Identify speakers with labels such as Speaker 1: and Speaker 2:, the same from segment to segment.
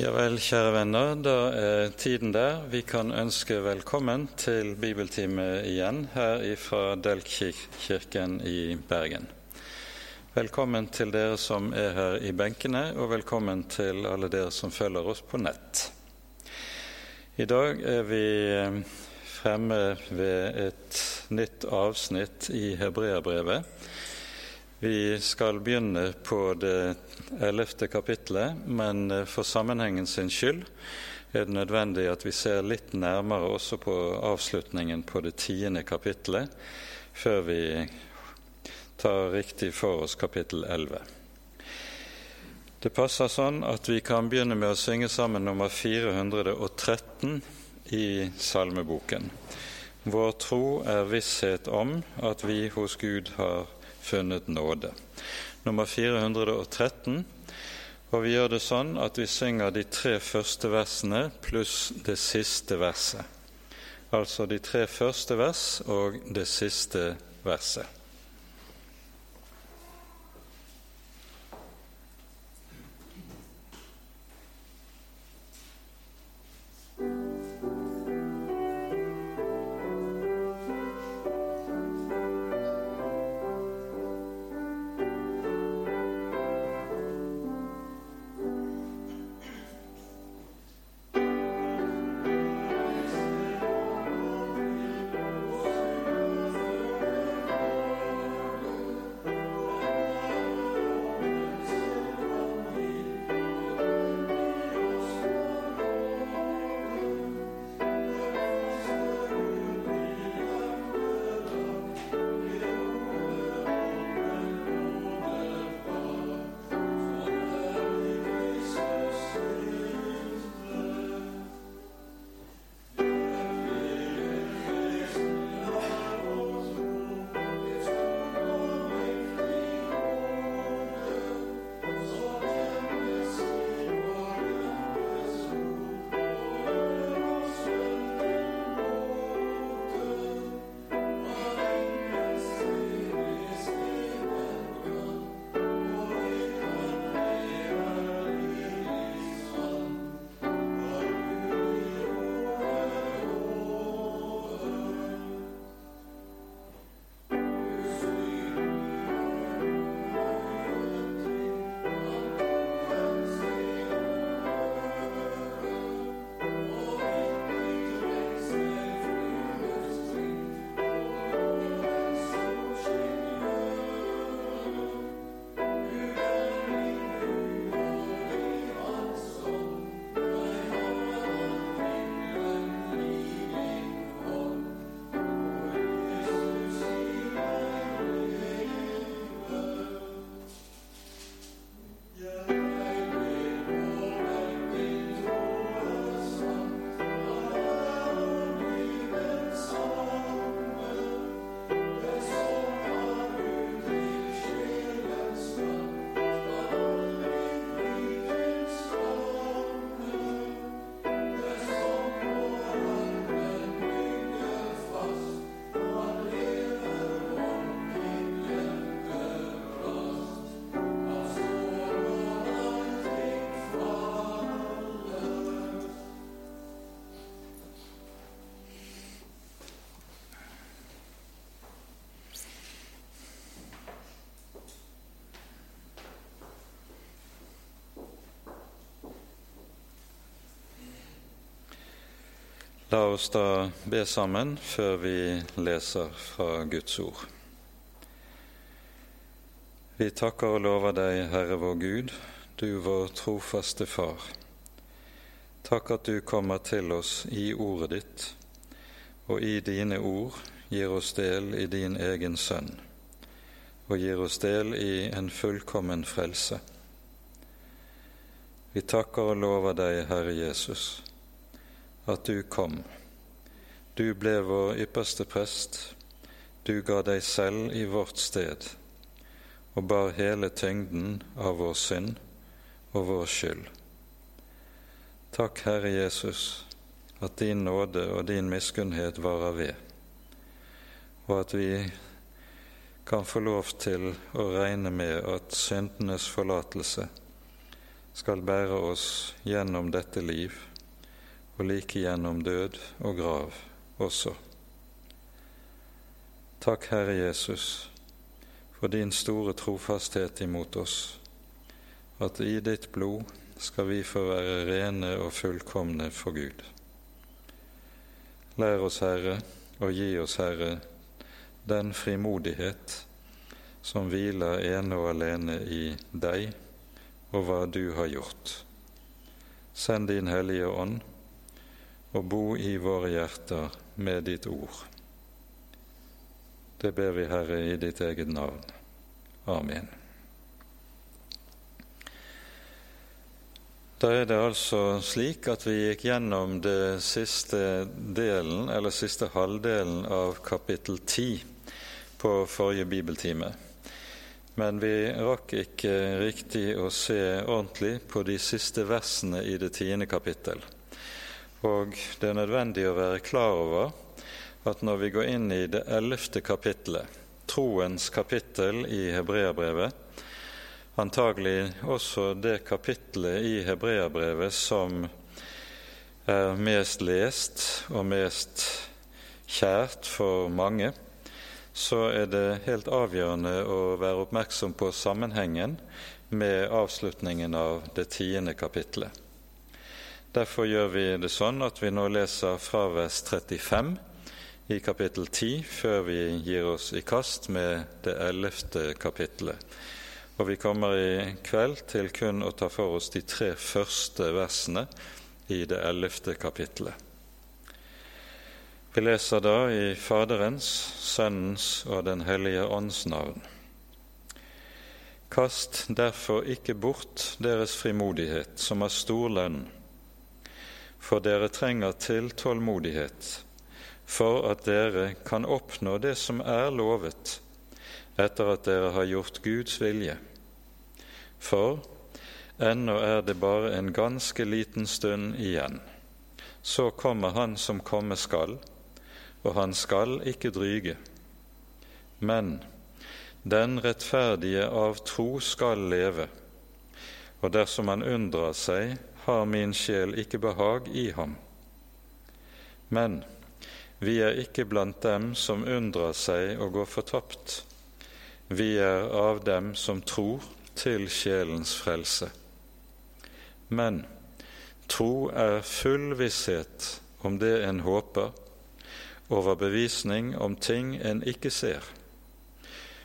Speaker 1: Ja vel, kjære venner, da er tiden der. Vi kan ønske velkommen til bibeltime igjen her fra Delkirken i Bergen. Velkommen til dere som er her i benkene, og velkommen til alle dere som følger oss på nett. I dag er vi eh, fremme ved et nytt avsnitt i Hebreabrevet. Vi skal begynne på det ellevte kapitlet, men eh, for sammenhengen sin skyld er det nødvendig at vi ser litt nærmere også på avslutningen på det tiende kapitlet, før vi tar riktig for oss kapittel 11. Det passer sånn at vi kan begynne med å synge sammen nummer 413 i salmeboken. Vår tro er visshet om at vi hos Gud har funnet nåde. Nummer 413. Og vi gjør det sånn at vi synger de tre første versene pluss det siste verset. Altså de tre første vers og det siste verset. La oss da be sammen før vi leser fra Guds ord. Vi takker og lover deg, Herre vår Gud, du vår trofaste Far. Takk at du kommer til oss i ordet ditt, og i dine ord gir oss del i din egen Sønn, og gir oss del i en fullkommen frelse. Vi takker og lover deg, Herre Jesus at du kom. Du ble vår ypperste prest. Du ga deg selv i vårt sted og bar hele tyngden av vår synd og vår skyld. Takk, Herre Jesus, at din nåde og din miskunnhet varer ved, og at vi kan få lov til å regne med at syndenes forlatelse skal bære oss gjennom dette liv og like gjennom død og grav også. Takk, Herre Jesus, for din store trofasthet imot oss, at i ditt blod skal vi få være rene og fullkomne for Gud. Lær oss, Herre, og gi oss, Herre, den frimodighet som hviler ene og alene i deg og hva du har gjort. Send din Hellige Ånd og bo i våre hjerter med ditt ord. Det ber vi, Herre, i ditt eget navn. Amen. Da er det altså slik at vi gikk gjennom det siste delen, eller siste halvdelen av kapittel 10 på forrige bibeltime. Men vi rakk ikke riktig å se ordentlig på de siste versene i det tiende kapittel. Og det er nødvendig å være klar over at når vi går inn i det ellevte kapittelet, troens kapittel i Hebreabrevet, antagelig også det kapittelet i Hebreabrevet som er mest lest og mest kjært for mange, så er det helt avgjørende å være oppmerksom på sammenhengen med avslutningen av det tiende kapittelet. Derfor gjør vi det sånn at vi nå leser fra vers 35 i kapittel 10 før vi gir oss i kast med det ellevte kapittelet. Og vi kommer i kveld til kun å ta for oss de tre første versene i det ellevte kapittelet. Vi leser da i Faderens, Sønnens og Den hellige ånds navn. Kast derfor ikke bort deres frimodighet, som har stor lønn, for dere trenger til tålmodighet, for at dere kan oppnå det som er lovet, etter at dere har gjort Guds vilje. For ennå er det bare en ganske liten stund igjen. Så kommer Han som komme skal, og han skal ikke dryge. Men den rettferdige av tro skal leve, og dersom han unndrar seg, har min sjel ikke behag i ham. Men vi er ikke blant dem som undrer seg og går fortapt. Vi er av dem som tror til sjelens frelse. Men tro er full visshet om det en håper, overbevisning om ting en ikke ser.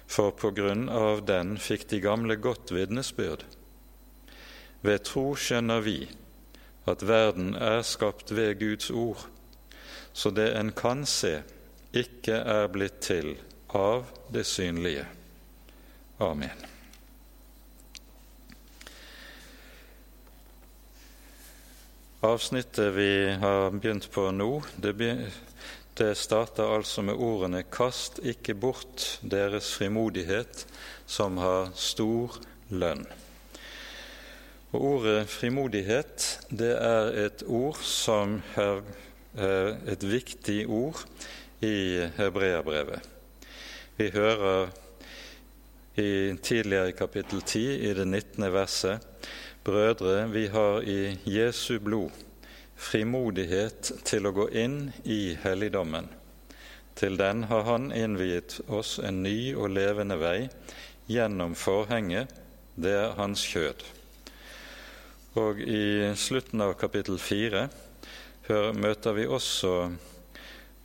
Speaker 1: For på grunn av den fikk de gamle godt vitnesbyrd. Ved tro skjønner vi at verden er skapt ved Guds ord, så det en kan se, ikke er blitt til av det synlige. Amen. Avsnittet vi har begynt på nå, det, starter altså med ordene 'Kast ikke bort deres frimodighet, som har stor lønn'. Og Ordet frimodighet det er et ord som er et viktig ord i Hebreabrevet. Vi hører i tidligere i kapittel 10 i det 19. verset Brødre, vi har i Jesu blod frimodighet til å gå inn i helligdommen. Til den har Han innviet oss en ny og levende vei gjennom forhenget, det er Hans kjød. Og i slutten av kapittel fire møter vi også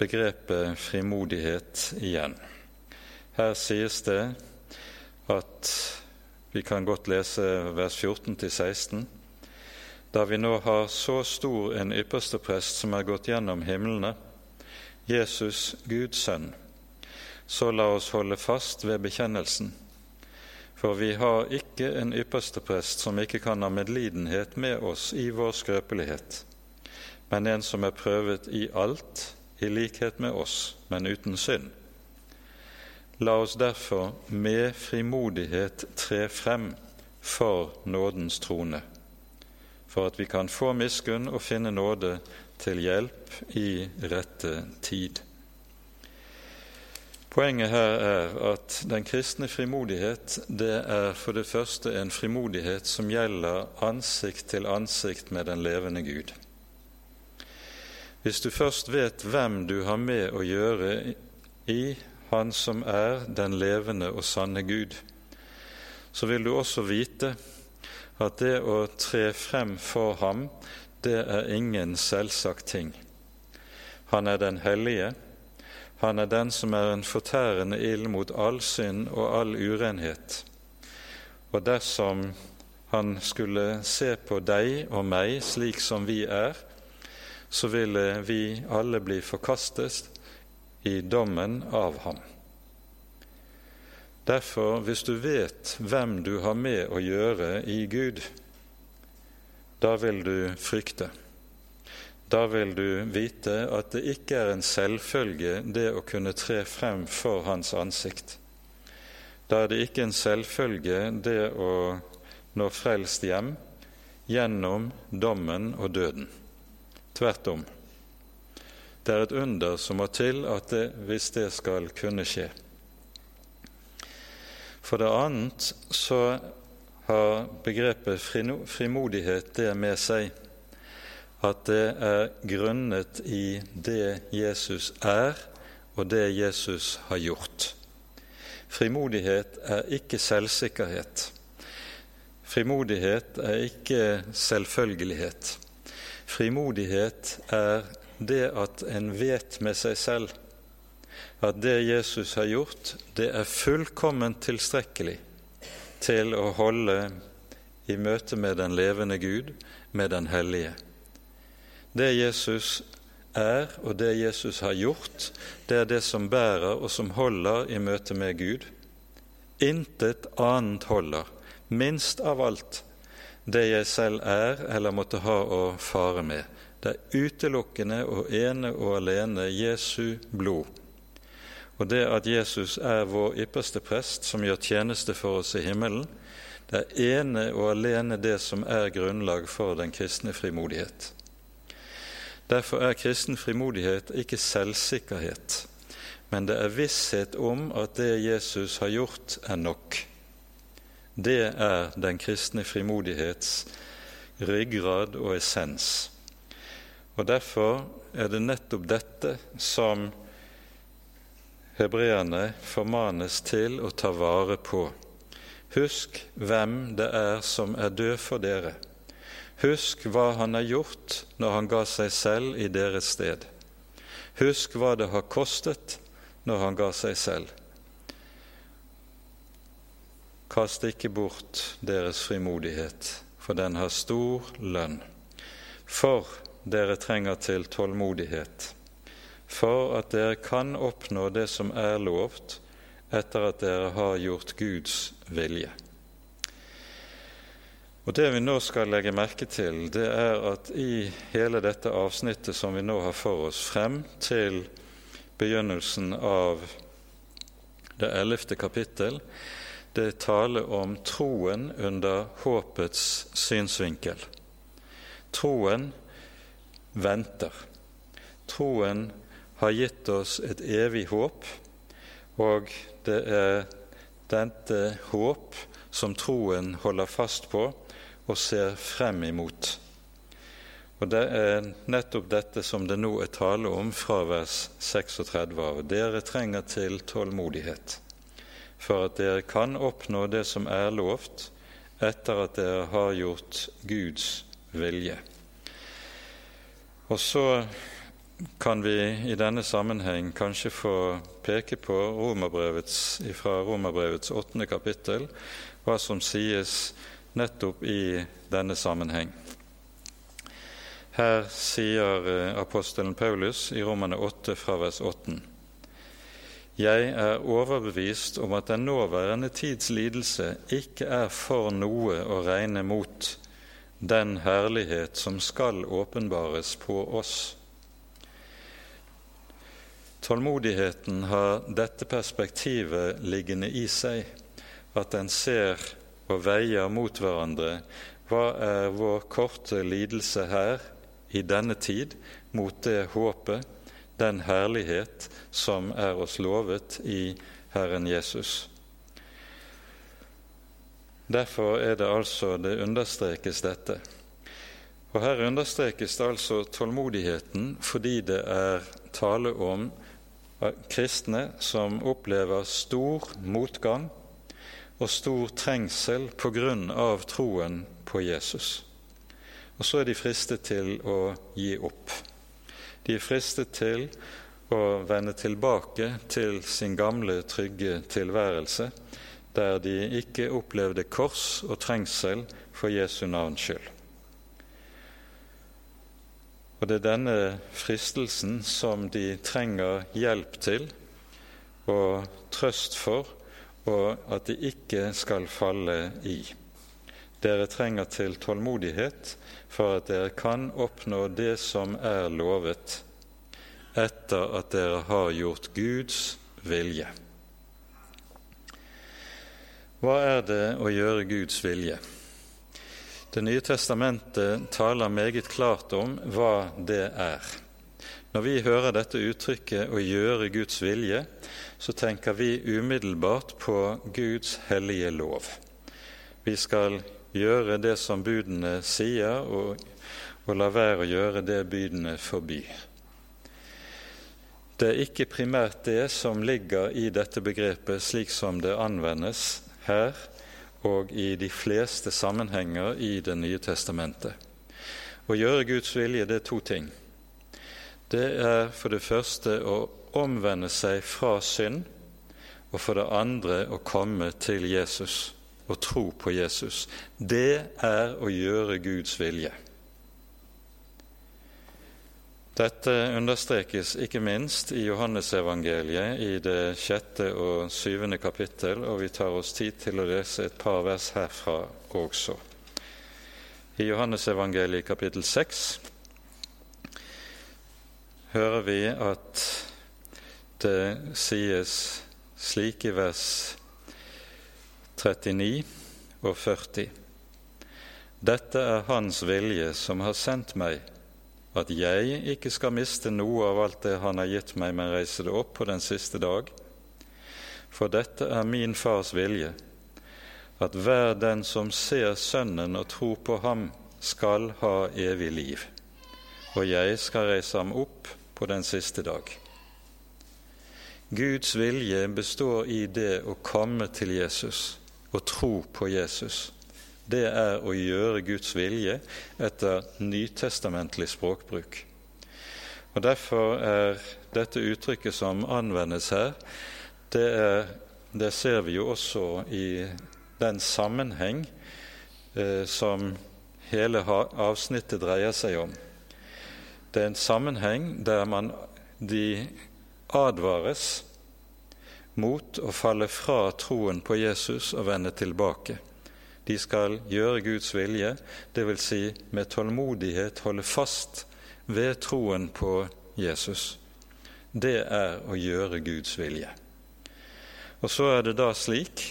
Speaker 1: begrepet frimodighet igjen. Her sies det at vi kan godt lese vers 14-16. Da vi nå har så stor en ypperste prest som er gått gjennom himlene, Jesus, Guds sønn, så la oss holde fast ved bekjennelsen. For vi har ikke en ypperste prest som ikke kan ha medlidenhet med oss i vår skrøpelighet, men en som er prøvet i alt, i likhet med oss, men uten synd. La oss derfor med frimodighet tre frem for nådens trone, for at vi kan få miskunn og finne nåde til hjelp i rette tid. Poenget her er at den kristne frimodighet det er for det første en frimodighet som gjelder ansikt til ansikt med den levende Gud. Hvis du først vet hvem du har med å gjøre i Han som er den levende og sanne Gud, så vil du også vite at det å tre frem for ham, det er ingen selvsagt ting. Han er den hellige, han er den som er en fortærende ild mot all synd og all urenhet. Og dersom han skulle se på deg og meg slik som vi er, så ville vi alle bli forkastet i dommen av ham. Derfor, hvis du vet hvem du har med å gjøre i Gud, da vil du frykte. Da vil du vite at det ikke er en selvfølge det å kunne tre frem for Hans ansikt. Da er det ikke en selvfølge det å nå frelst hjem gjennom dommen og døden. Tvert om. Det er et under som må til at det, hvis det skal kunne skje. For det annet så har begrepet frimodighet det med seg at det er grunnet i det Jesus er, og det Jesus har gjort. Frimodighet er ikke selvsikkerhet. Frimodighet er ikke selvfølgelighet. Frimodighet er det at en vet med seg selv at det Jesus har gjort, det er fullkomment tilstrekkelig til å holde i møte med den levende Gud, med den hellige. Det Jesus er, og det Jesus har gjort, det er det som bærer og som holder i møte med Gud. Intet annet holder, minst av alt det jeg selv er eller måtte ha å fare med. Det er utelukkende og ene og alene Jesu blod. Og det at Jesus er vår ypperste prest, som gjør tjeneste for oss i himmelen, det er ene og alene det som er grunnlag for den kristne frimodighet. Derfor er kristen frimodighet ikke selvsikkerhet, men det er visshet om at det Jesus har gjort, er nok. Det er den kristne frimodighets ryggrad og essens. Og Derfor er det nettopp dette som hebreerne formanes til å ta vare på. Husk hvem det er som er død for dere Husk hva han har gjort når han ga seg selv i deres sted. Husk hva det har kostet når han ga seg selv. Kast ikke bort deres frimodighet, for den har stor lønn. For dere trenger til tålmodighet, for at dere kan oppnå det som er lovt, etter at dere har gjort Guds vilje. Og Det vi nå skal legge merke til, det er at i hele dette avsnittet som vi nå har for oss, frem til begynnelsen av det ellevte kapittel, det er tale om troen under håpets synsvinkel. Troen venter. Troen har gitt oss et evig håp, og det er dette håp som troen holder fast på, og ser frem imot. Og Det er nettopp dette som det nå er tale om fra vers 36 av. Dere trenger til tålmodighet for at dere kan oppnå det som er lovt, etter at dere har gjort Guds vilje. Og så kan vi i denne sammenheng kanskje få peke på romerbrevets, fra Romerbrevets åttende kapittel, hva som sies nettopp i denne sammenheng. Her sier eh, apostelen Paulus i Romane 8 fra vers 8.: Jeg er overbevist om at den nåværende tids lidelse ikke er for noe å regne mot den herlighet som skal åpenbares på oss. Tålmodigheten har dette perspektivet liggende i seg, at den ser og veier mot hverandre hva er vår korte lidelse her i denne tid mot det håpet, den herlighet som er oss lovet i Herren Jesus. Derfor er det altså det understrekes dette. Og Her understrekes det altså tålmodigheten fordi det er tale om kristne som opplever stor motgang og stor trengsel på grunn av troen på Jesus. Og så er de fristet til å gi opp. De er fristet til å vende tilbake til sin gamle, trygge tilværelse, der de ikke opplevde kors og trengsel for Jesu navns skyld. Og det er denne fristelsen som de trenger hjelp til og trøst for, og at de ikke skal falle i. Dere trenger til tålmodighet for at dere kan oppnå det som er lovet, etter at dere har gjort Guds vilje. Hva er det å gjøre Guds vilje? Det nye testamentet taler meget klart om hva det er. Når vi hører dette uttrykket 'å gjøre Guds vilje', så tenker vi umiddelbart på Guds hellige lov. Vi skal gjøre det som budene sier, og, og la være å gjøre det budene forbyr. Det er ikke primært det som ligger i dette begrepet slik som det anvendes her, og i de fleste sammenhenger i Det nye testamentet. Å gjøre Guds vilje det er to ting. Det er for det første å omvende seg fra synd, og for det andre å komme til Jesus og tro på Jesus. Det er å gjøre Guds vilje. Dette understrekes ikke minst i Johannesevangeliet i det sjette og syvende kapittel, og vi tar oss tid til å lese et par vers herfra også. I Johannesevangeliet kapittel seks hører vi at det sies slik i vers 39 og 40. Dette er Hans vilje som har sendt meg at jeg ikke skal miste noe av alt det Han har gitt meg, men reise det opp på den siste dag. For dette er min Fars vilje, at hver den som ser Sønnen og tror på ham, skal ha evig liv, og jeg skal reise ham opp på den siste dag. Guds vilje består i det å komme til Jesus og tro på Jesus det er å gjøre Guds vilje etter nytestamentlig språkbruk. Og Derfor er dette uttrykket som anvendes her, det, er, det ser vi jo også i den sammenheng eh, som hele avsnittet dreier seg om. Det er en sammenheng der man, de advares mot å falle fra troen på Jesus og vende tilbake. De skal gjøre Guds vilje, dvs. Si med tålmodighet holde fast ved troen på Jesus. Det er å gjøre Guds vilje. Og så er det da slik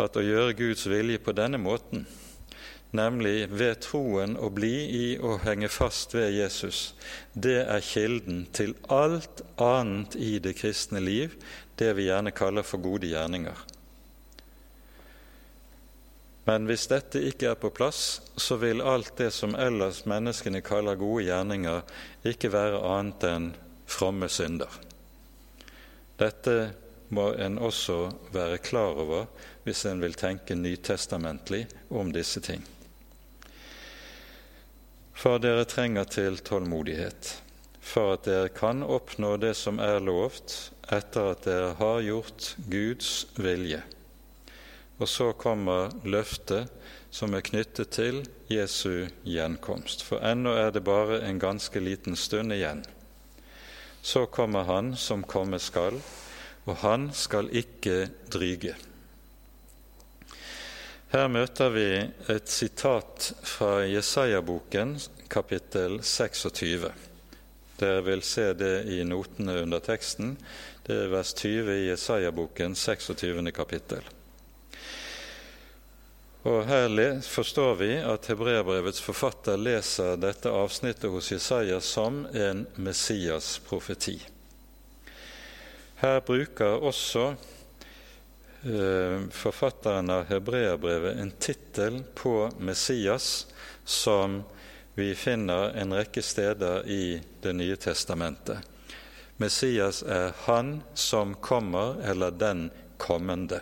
Speaker 1: at å gjøre Guds vilje på denne måten, nemlig ved troen å bli i og henge fast ved Jesus, det er kilden til alt annet i det kristne liv, det vi gjerne kaller for gode gjerninger. Men hvis dette ikke er på plass, så vil alt det som ellers menneskene kaller gode gjerninger, ikke være annet enn fromme synder. Dette må en også være klar over hvis en vil tenke nytestamentlig om disse ting. For dere trenger til tålmodighet, for at dere kan oppnå det som er lovt, etter at dere har gjort Guds vilje. Og så kommer løftet som er knyttet til Jesu gjenkomst. For ennå er det bare en ganske liten stund igjen. Så kommer Han som komme skal, og han skal ikke dryge. Her møter vi et sitat fra Jesaja-boken, kapittel 26. Dere vil se det i notene under teksten. Det er vers 20 i Jesaja-boken, 26. kapittel. Og Her forstår vi at hebreerbrevets forfatter leser dette avsnittet hos Jesaja som en Messias-profeti. Her bruker også eh, forfatteren av hebreerbrevet en tittel på Messias som vi finner en rekke steder i Det nye testamentet. Messias er Han som kommer, eller den kommende.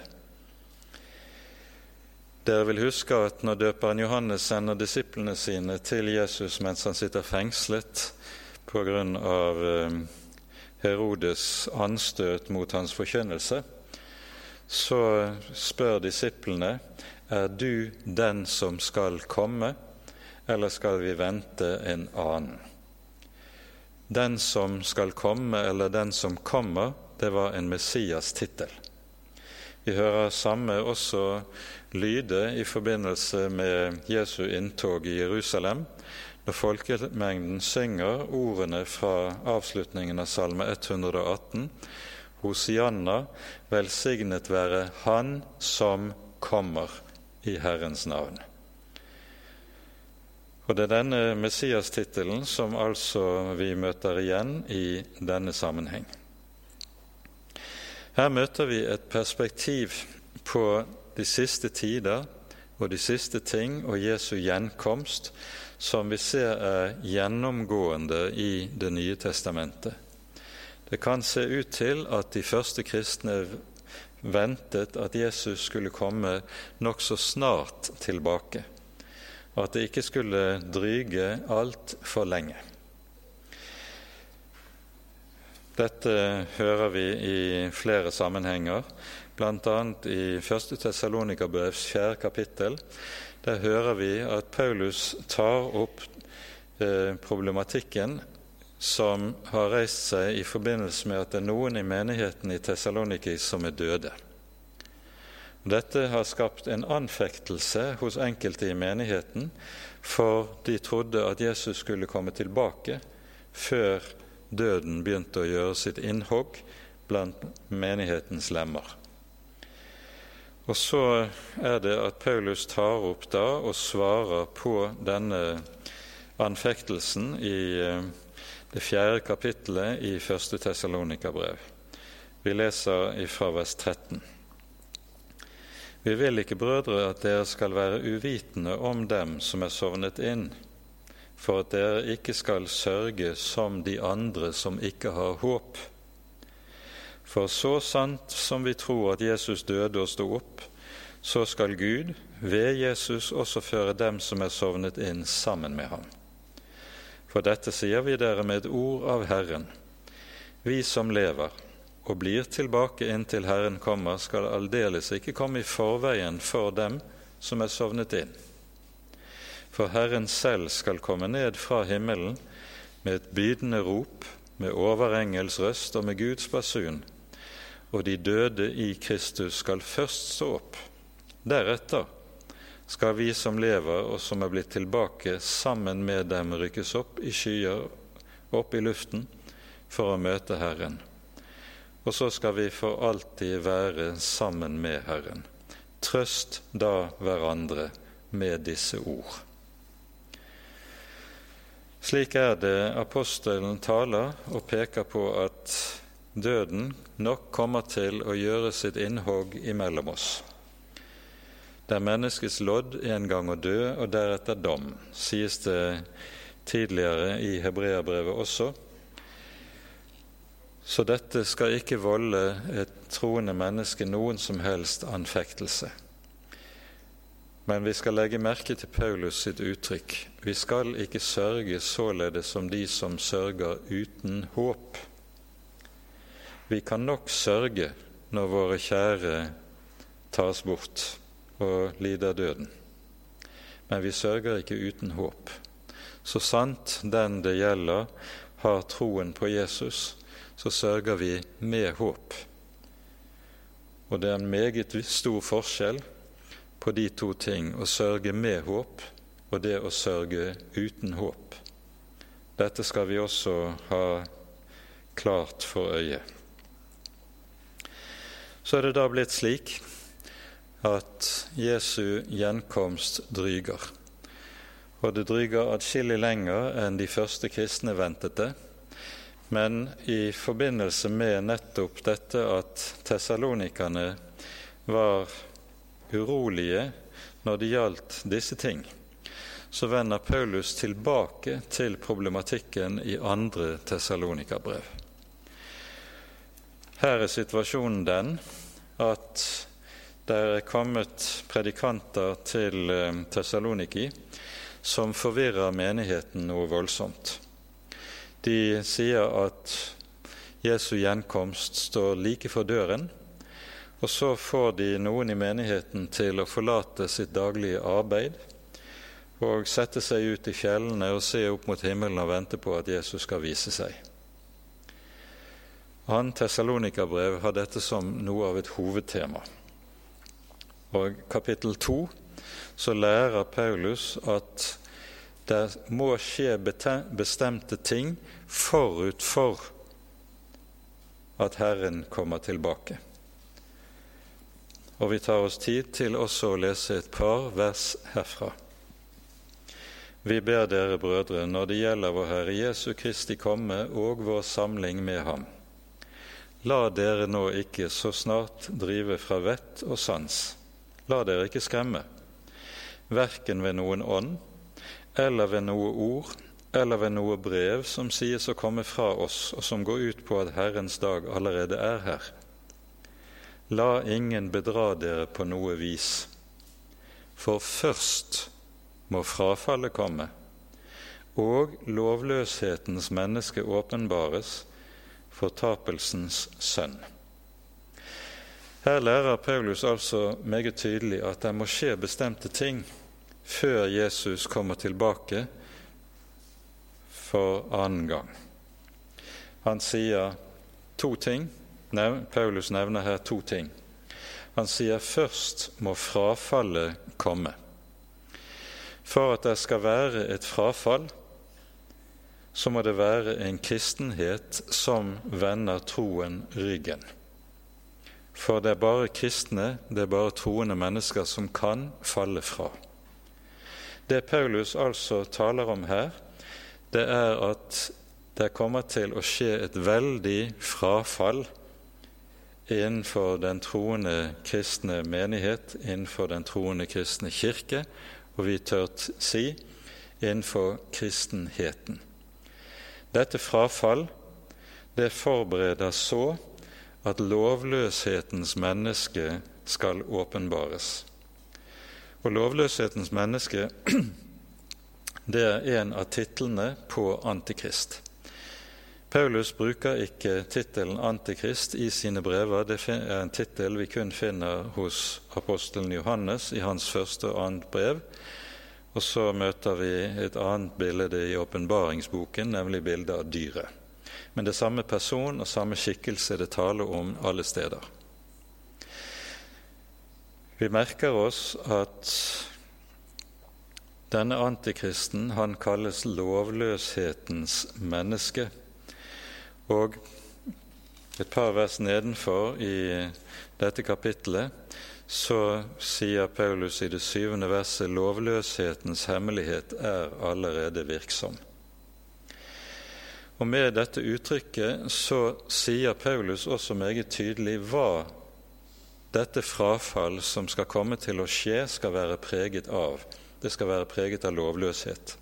Speaker 1: Dere vil huske at når døperen Johannes sender disiplene sine til Jesus mens han sitter fengslet pga. Eh, Herodes anstøt mot hans forkynnelse, så spør disiplene er du den som skal komme, eller skal vi vente en annen? Den som skal komme, eller den som kommer, det var en Messias-tittel. Vi hører samme også lyde i forbindelse med Jesu inntog i Jerusalem, når folkemengden synger ordene fra avslutningen av Salme 118, Hosianna, velsignet være Han som kommer i Herrens navn. Og Det er denne Messias-tittelen som altså vi møter igjen i denne sammenheng. Her møter vi et perspektiv på de siste tider og de siste ting og Jesu gjenkomst som vi ser er gjennomgående i Det nye testamentet. Det kan se ut til at de første kristne ventet at Jesus skulle komme nokså snart tilbake, og at det ikke skulle dryge altfor lenge. Dette hører vi i flere sammenhenger, bl.a. i 1. Tessalonikerbrevs fjerde kapittel. Der hører vi at Paulus tar opp eh, problematikken som har reist seg i forbindelse med at det er noen i menigheten i Tessaloniki som er døde. Dette har skapt en anfektelse hos enkelte i menigheten, for de trodde at Jesus skulle komme tilbake før døden begynte å gjøre sitt innhogg blant menighetens lemmer. Og så er det at Paulus tar opp da og svarer på denne anfektelsen i eh, det fjerde kapittelet i første Tessalonika-brev. Vi leser fra vers 13. Vi vil ikke, brødre, at dere skal være uvitende om dem som er sovnet inn, for at dere ikke skal sørge som de andre som ikke har håp. For så sant som vi tror at Jesus døde og sto opp, så skal Gud ved Jesus også føre dem som er sovnet inn, sammen med ham. For dette sier vi dere med et ord av Herren. Vi som lever og blir tilbake inntil Herren kommer, skal aldeles ikke komme i forveien for dem som er sovnet inn. For Herren selv skal komme ned fra himmelen med et bydende rop, med overengels røst og med Guds basun, og de døde i Kristus skal først stå opp. Deretter skal vi som lever og som er blitt tilbake, sammen med dem rykkes opp i skyer, opp i luften, for å møte Herren. Og så skal vi for alltid være sammen med Herren. Trøst da hverandre med disse ord. Slik er det apostelen taler og peker på at døden nok kommer til å gjøre sitt innhogg imellom oss. Det er menneskets lodd en gang å dø, og deretter dom, sies det tidligere i hebreerbrevet også. Så dette skal ikke volde et troende menneske noen som helst anfektelse. Men vi skal legge merke til Paulus sitt uttrykk. Vi skal ikke sørge således som de som sørger uten håp. Vi kan nok sørge når våre kjære tas bort og lider døden. Men vi sørger ikke uten håp. Så sant den det gjelder, har troen på Jesus, så sørger vi med håp. Og det er en meget stor forskjell på de to ting å sørge med håp og det å sørge uten håp. Dette skal vi også ha klart for øye. Så er det da blitt slik at Jesu gjenkomst dryger. Og det dryger atskillig lenger enn de første kristne ventet det. Men i forbindelse med nettopp dette at tessalonikerne var urolige når det gjaldt disse ting, så vender Paulus tilbake til problematikken i andre Tessalonika-brev. Her er situasjonen den at det er kommet predikanter til eh, Tessaloniki som forvirrer menigheten noe voldsomt. De sier at Jesu gjenkomst står like for døren, og så får de noen i menigheten til å forlate sitt daglige arbeid og sette seg ut i fjellene og se opp mot himmelen og vente på at Jesus skal vise seg. Han Tessalonika-brev har dette som noe av et hovedtema. Og kapittel to så lærer Paulus at det må skje bestemte ting forut for at Herren kommer tilbake. Og vi tar oss tid til også å lese et par vers herfra. Vi ber dere, brødre, når det gjelder vår Herre Jesu Kristi komme og vår samling med ham. La dere nå ikke så snart drive fra vett og sans. La dere ikke skremme verken ved noen ånd eller ved noe ord eller ved noe brev som sies å komme fra oss, og som går ut på at Herrens dag allerede er her. La ingen bedra dere på noe vis, for først må frafallet komme, og lovløshetens menneske åpenbares, fortapelsens sønn. Her lærer Paulus altså meget tydelig at det må skje bestemte ting før Jesus kommer tilbake for annen gang. Han sier to ting. Paulus nevner her to ting. Han sier først må frafallet komme. For at det skal være et frafall, så må det være en kristenhet som vender troen ryggen. For det er bare kristne, det er bare troende mennesker som kan falle fra. Det Paulus altså taler om her, det er at det kommer til å skje et veldig frafall innenfor den troende kristne menighet, innenfor den troende kristne kirke, og vi tør si innenfor kristenheten. Dette frafall det forbereder så at lovløshetens menneske skal åpenbares. Og lovløshetens menneske det er en av titlene på Antikrist. Paulus bruker ikke tittelen Antikrist i sine brever. Det er en tittel vi kun finner hos apostelen Johannes i hans første og annet brev. Og så møter vi et annet bilde i åpenbaringsboken, nemlig bildet av dyret. Men det er samme person og samme skikkelse det taler om alle steder. Vi merker oss at denne antikristen han kalles lovløshetens menneske. Og et par vers nedenfor i dette kapittelet så sier Paulus i det syvende verset lovløshetens hemmelighet er allerede virksom. Og Med dette uttrykket så sier Paulus også meget tydelig hva dette frafall som skal komme til å skje, skal være preget av. Det skal være preget av lovløshet.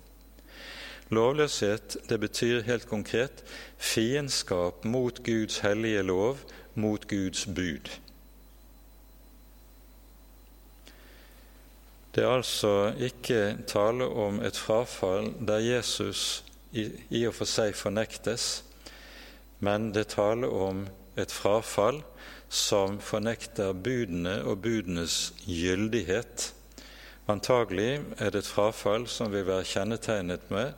Speaker 1: Lovløshet det betyr helt konkret fiendskap mot Guds hellige lov, mot Guds bud. Det er altså ikke tale om et frafall der Jesus i, og for seg fornektes, men det er tale om et frafall som fornekter budene og budenes gyldighet. Antagelig er det et frafall som vil være kjennetegnet med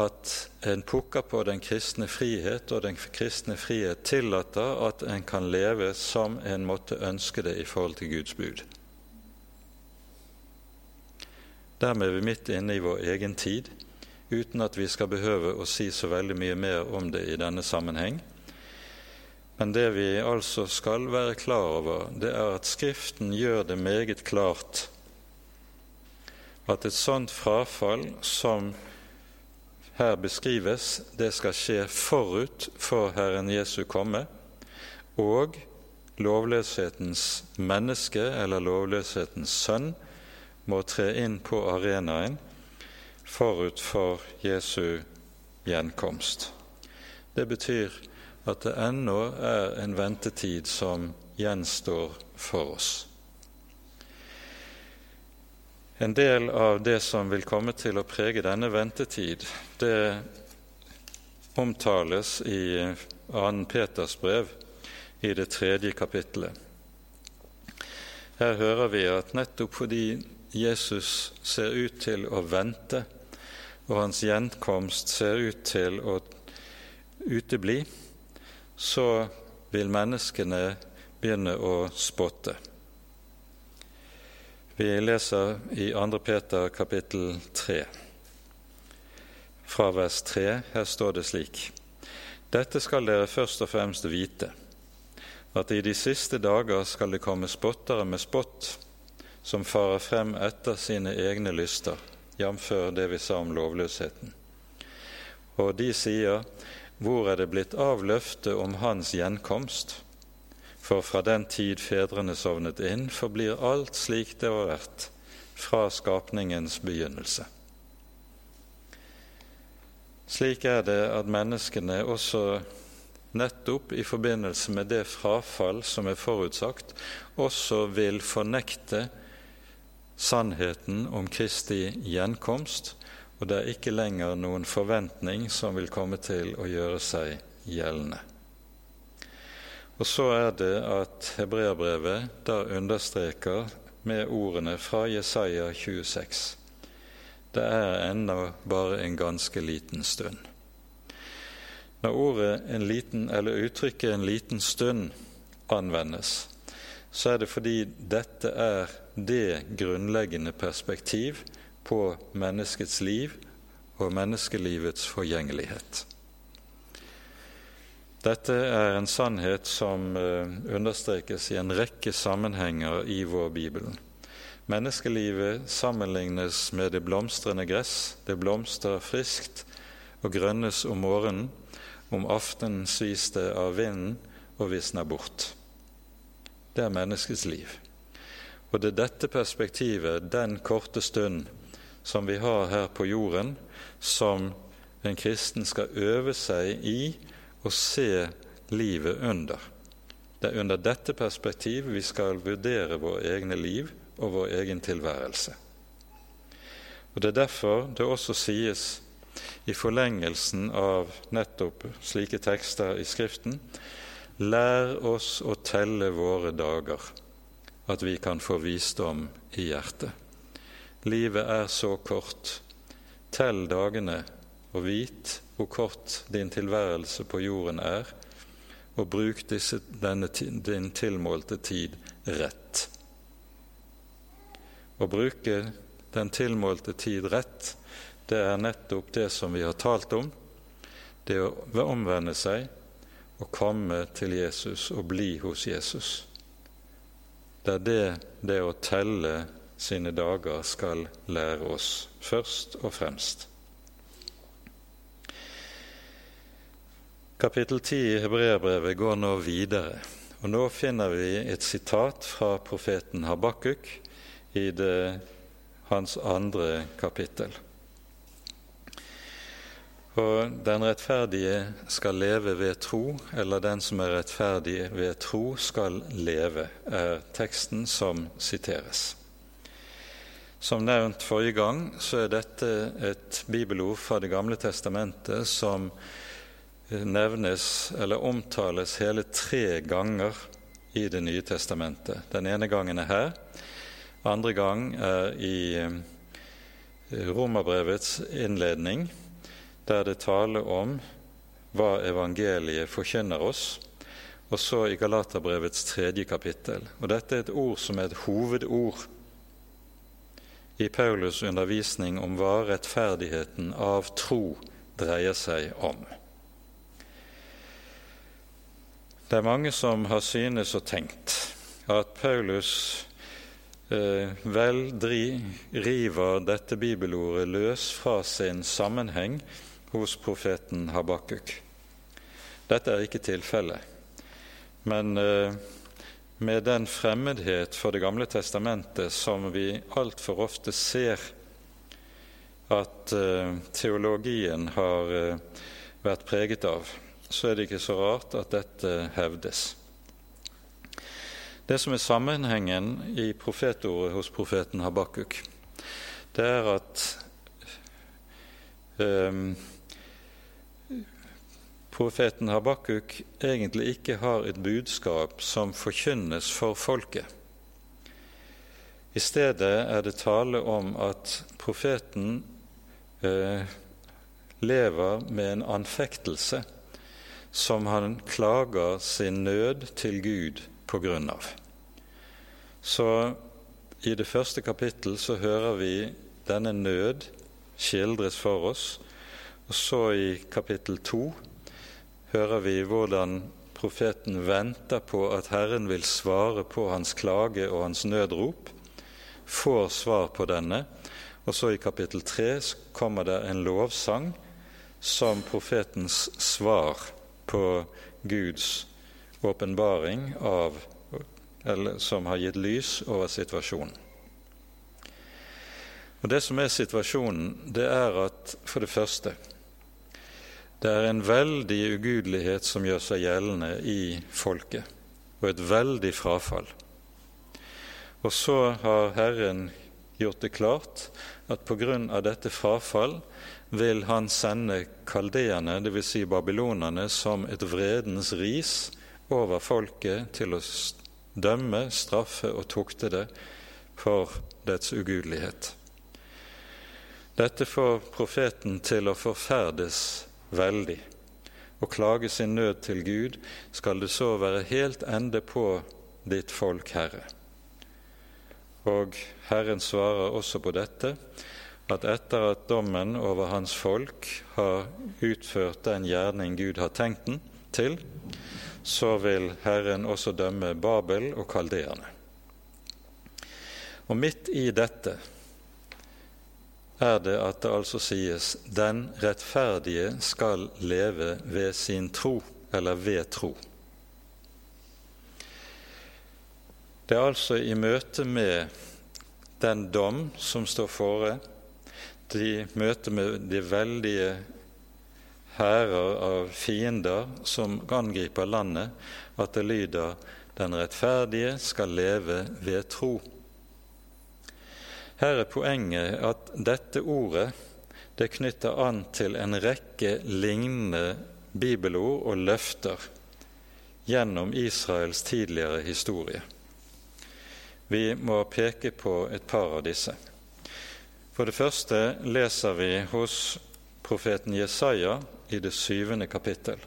Speaker 1: at en pukker på den kristne frihet, og den kristne frihet tillater at en kan leve som en måtte ønske det i forhold til Guds bud. Dermed er vi midt inne i vår egen tid, uten at vi skal behøve å si så veldig mye mer om det i denne sammenheng. Men det vi altså skal være klar over, det er at Skriften gjør det meget klart at et sånt frafall som her beskrives, det skal skje forut for Herren Jesu komme, og lovløshetens menneske, eller lovløshetens sønn, må tre inn på arenaen forut for Jesu gjenkomst. Det betyr at det ennå er en ventetid som gjenstår for oss. En del av det som vil komme til å prege denne ventetid, det omtales i 2. Peters brev i det tredje kapittelet. Her hører vi at nettopp fordi Jesus ser ut til å vente, og hans gjenkomst ser ut til å utebli, så vil menneskene begynne å spotte. Vi leser i 2. Peter kapittel 3, fra vers 3. Her står det slik.: Dette skal dere først og fremst vite, at i de siste dager skal det komme spottere med spott, som farer frem etter sine egne lyster, jf. det vi sa om lovløsheten. Og de sier, Hvor er det blitt av løftet om Hans gjenkomst? For fra den tid fedrene sovnet inn, forblir alt slik det var vært fra skapningens begynnelse. Slik er det at menneskene også nettopp i forbindelse med det frafall som er forutsagt, også vil fornekte sannheten om Kristi gjenkomst, og det er ikke lenger noen forventning som vil komme til å gjøre seg gjeldende. Og så er det at hebreerbrevet da understreker med ordene fra Jesaja 26 det er ennå bare en ganske liten stund. Når ordet en liten, eller uttrykket 'en liten stund' anvendes, så er det fordi dette er det grunnleggende perspektiv på menneskets liv og menneskelivets forgjengelighet. Dette er en sannhet som eh, understrekes i en rekke sammenhenger i vår Bibel. Menneskelivet sammenlignes med det blomstrende gress. Det blomstrer friskt og grønnes om morgenen. Om aftenen svis det av vinden og visner bort. Det er menneskets liv. Og det er dette perspektivet, den korte stund som vi har her på jorden, som en kristen skal øve seg i å se livet under. Det er under dette perspektivet vi skal vurdere våre egne liv og vår egen tilværelse. Og Det er derfor det også sies i forlengelsen av nettopp slike tekster i Skriften Lær oss å telle våre dager, at vi kan få visdom i hjertet. Livet er så kort. Tell dagene og vit hvor kort din tilværelse på jorden er, og bruk disse, denne, din tilmålte tid rett. Å bruke den tilmålte tid rett, det er nettopp det som vi har talt om. Det å omvende seg og komme til Jesus og bli hos Jesus. Det er det det å telle sine dager skal lære oss, først og fremst. Kapittel 10 i Hebreabrevet går nå videre, og nå finner vi et sitat fra profeten Habakuk i det, hans andre kapittel. Og den rettferdige skal leve ved tro, eller den som er rettferdig ved tro, skal leve, er teksten som siteres. Som nevnt forrige gang, så er dette et bibelord fra Det gamle testamentet som nevnes eller omtales hele tre ganger i Det nye testamentet. Den ene gangen er her, andre gang er i eh, Romerbrevets innledning, der det taler om hva evangeliet forkynner oss, og så i Galaterbrevets tredje kapittel. Og Dette er et ord som er et hovedord i Paulus' undervisning om hva rettferdigheten av tro dreier seg om. Det er mange som har synes og tenkt at Paulus eh, vel river dette bibelordet løs fra sin sammenheng hos profeten Habakuk. Dette er ikke tilfellet. Men eh, med den fremmedhet for Det gamle testamentet som vi altfor ofte ser at eh, teologien har eh, vært preget av, så er det ikke så rart at dette hevdes. Det som er sammenhengen i profetordet hos profeten Habakuk, det er at um, profeten Habakuk egentlig ikke har et budskap som forkynnes for folket. I stedet er det tale om at profeten eh, lever med en anfektelse som han klager sin nød til Gud på grunn av. Så i det første kapittel så hører vi denne nød skildres for oss, og så i kapittel to hører vi hvordan profeten venter på at Herren vil svare på hans klage og hans nødrop, får svar på denne, og så i kapittel tre kommer det en lovsang som profetens svar på Guds åpenbaring som har gitt lys over situasjonen. Og Det som er situasjonen, det er at for det første det er en veldig ugudelighet som gjør seg gjeldende i folket, og et veldig frafall. Og så har Herren gjort det klart at av dette frafall vil han sende kaldeerne, dvs. Si babylonerne, som et vredens ris over folket til å dømme, straffe og tukte det for dets ugudelighet. Dette får profeten til å forferdes veldig. Og klage sin nød til Gud skal det så være helt ende på ditt folk, Herre. Og Herren svarer også på dette at etter at dommen over hans folk har utført den gjerning Gud har tenkt den til, så vil Herren også dømme Babel og kaldeerne. Og midt i dette er det at det altså sies 'den rettferdige skal leve ved sin tro', eller ved tro. Det er altså i møte med den dom som står fore, i møte med de veldige hærer av fiender som angriper landet, at det lyder 'Den rettferdige skal leve ved tro'. Her er poenget at dette ordet det knytter an til en rekke lignende bibelord og løfter gjennom Israels tidligere historie. Vi må peke på et par av disse. For det første leser vi hos profeten Jesaja i det syvende kapittel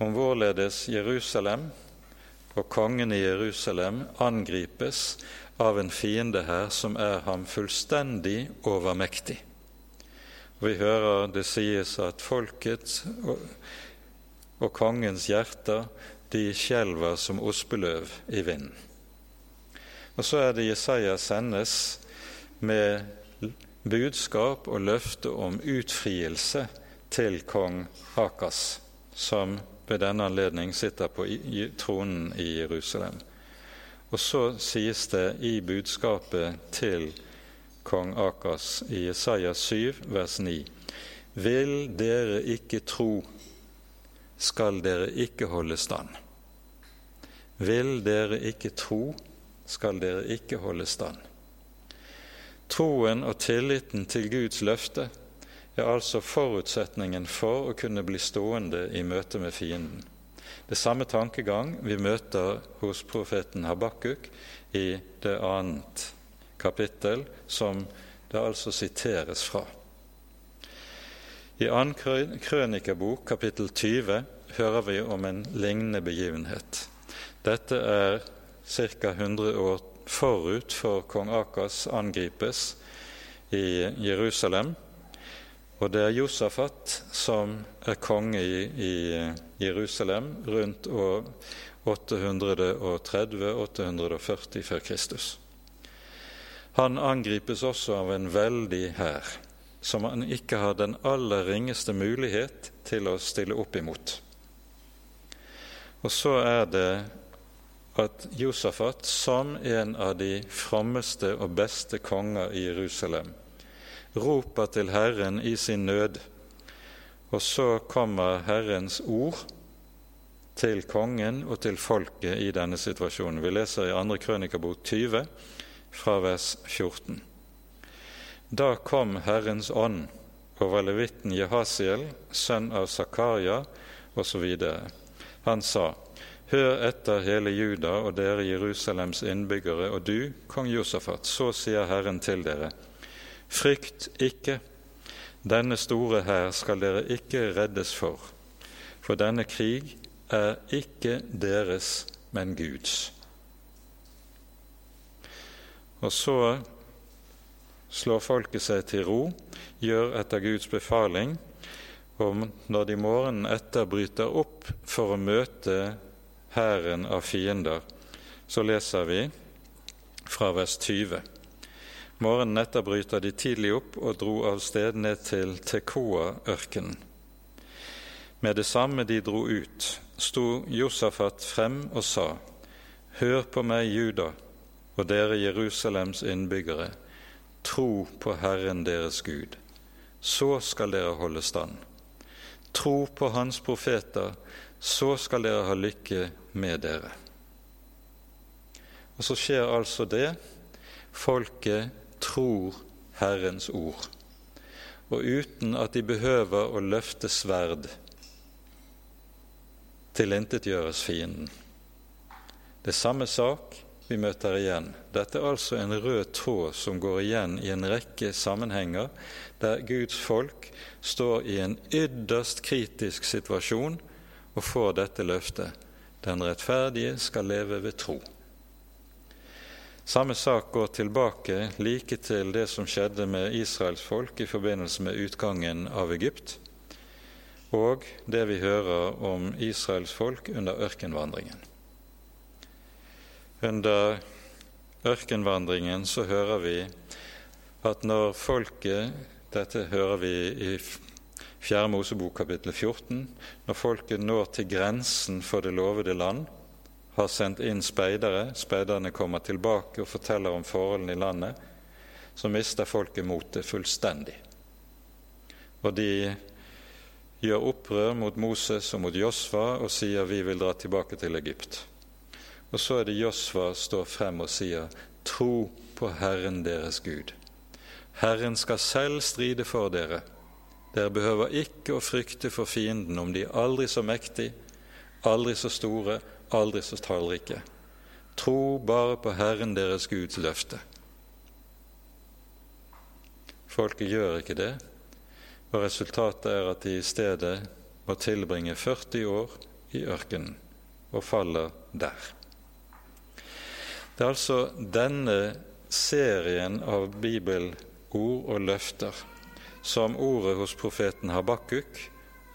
Speaker 1: om hvorledes Jerusalem og kongen i Jerusalem angripes av en fiende her som er ham fullstendig overmektig. Vi hører det sies at folkets og, og kongens hjerter de skjelver som ospeløv i vinden. Og så er det Jesaja sendes med budskap og løfte om utfrielse til kong Akas, som ved denne anledning sitter på tronen i Jerusalem. Og så sies det i budskapet til kong Akas i Jesaja 7, vers 9.: Vil dere ikke tro, skal dere ikke holde stand. Vil dere ikke tro, skal dere ikke holde stand. Troen og tilliten til Guds løfte er altså forutsetningen for å kunne bli stående i møte med fienden. Det samme tankegang vi møter hos profeten Habakuk i det annet kapittel, som det altså siteres fra. I annen krønikebok, kapittel 20, hører vi om en lignende begivenhet. Dette er ca. 100 år forut for kong Akas angripes i Jerusalem. Og det er Josafat som er konge i, Jerusalem rundt år 830-840 før Kristus. Han angripes også av en veldig hær, som han ikke har den aller ringeste mulighet til å stille opp imot. Og så er det at Josafat, som en av de frommeste og beste konger i Jerusalem, roper til Herren i sin nød, og så kommer Herrens ord til kongen og til folket i denne situasjonen. Vi leser i 2. Krønikabok 20, fra vers 14. Da kom Herrens ånd over levitten Jehasiel, sønn av Zakaria, osv. Han sa:" Hør etter hele Juda og dere Jerusalems innbyggere, og du, kong Josafat, så sier Herren til dere:" Frykt ikke, denne store hær skal dere ikke reddes for, for denne krig er ikke deres, men Guds. Og så slår folket seg til ro, gjør etter Guds befaling, og når de morgenen etter bryter opp for å møte hæren av fiender, så leser vi fra vers 20. Morgenen etter bryter de tidlig opp og dro av sted ned til Tekoa-ørkenen. Med det samme de dro ut, sto Josafat frem og sa:" Hør på meg, Juda, og dere Jerusalems innbyggere. Tro på Herren deres Gud. Så skal dere holde stand. Tro på Hans profeter, så skal dere ha lykke med dere. Og så skjer altså det. Folket tror Herrens ord. Og uten at de behøver å løfte sverd, tilintetgjøres fienden. Det er samme sak vi møter igjen. Dette er altså en rød tråd som går igjen i en rekke sammenhenger der Guds folk står i en ytterst kritisk situasjon og får dette løftet. Den rettferdige skal leve ved tro. Samme sak går tilbake like til det som skjedde med Israels folk i forbindelse med utgangen av Egypt, og det vi hører om Israels folk under ørkenvandringen. Under ørkenvandringen så hører vi at når folket Dette hører vi i 4. Mosebok kapittel 14. Når folket når til grensen for det lovede land, har sendt inn speidere, speiderne kommer tilbake og forteller om forholdene i landet, så mister folket motet fullstendig. Og de gjør opprør mot Moses og mot Josfa og sier vi vil dra tilbake til Egypt. Og så er det Josfa står frem og sier tro på Herren deres Gud. Herren skal selv stride for dere. Dere behøver ikke å frykte for fienden om de er aldri så mektige, aldri så store, aldri så tallrike. Tro bare på Herren deres Guds løfte. Folket gjør ikke det, og resultatet er at de i stedet må tilbringe 40 år i ørkenen og faller der. Det er altså denne serien av bibelord og løfter som ordet hos profeten Habakkuk